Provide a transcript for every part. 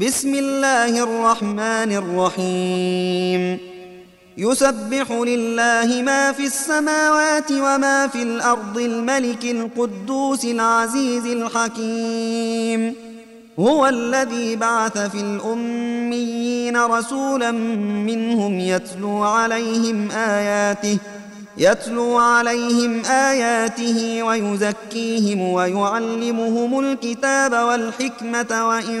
بسم الله الرحمن الرحيم. يسبح لله ما في السماوات وما في الأرض الملك القدوس العزيز الحكيم. هو الذي بعث في الأميين رسولا منهم يتلو عليهم آياته يتلو عليهم آياته ويزكيهم ويعلمهم الكتاب والحكمة وإن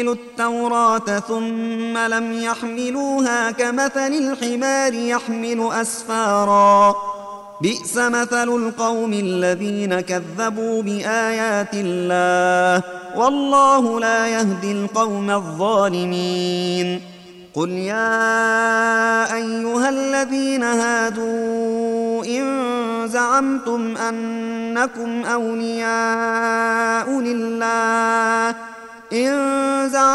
التوراة ثم لم يحملوها كمثل الحمار يحمل أسفارا. بئس مثل القوم الذين كذبوا بآيات الله. والله لا يهدي القوم الظالمين. قل يا أيها الذين هادوا إن زعمتم أنكم أولياء لله. إن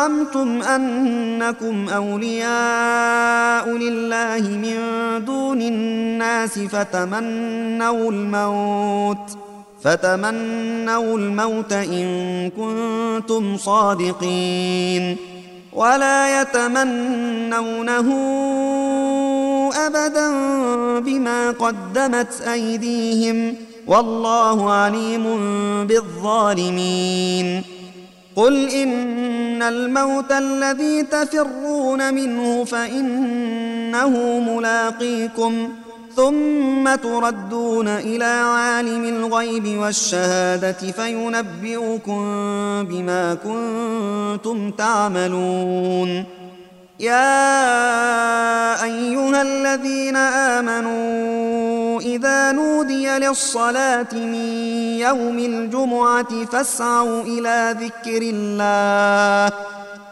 زعمتم أنكم أولياء لله من دون الناس فتمنوا الموت فتمنوا الموت إن كنتم صادقين. ولا يتمنونه أبدا بما قدمت أيديهم والله عليم بالظالمين. قل إن الموت الذي تفرون منه فإنه ملاقيكم ثم تردون إلى عالم الغيب والشهادة فينبئكم بما كنتم تعملون يا أيها الذين آمنوا للصلاة من يوم الجمعة فاسعوا إلى ذكر الله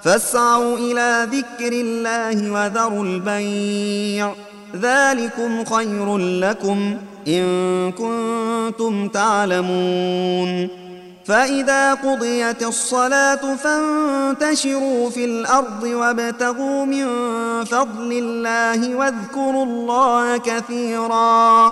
فاسعوا إلى ذكر الله وذروا البيع. ذلكم خير لكم إن كنتم تعلمون. فإذا قضيت الصلاة فانتشروا في الأرض وابتغوا من فضل الله واذكروا الله كثيرا.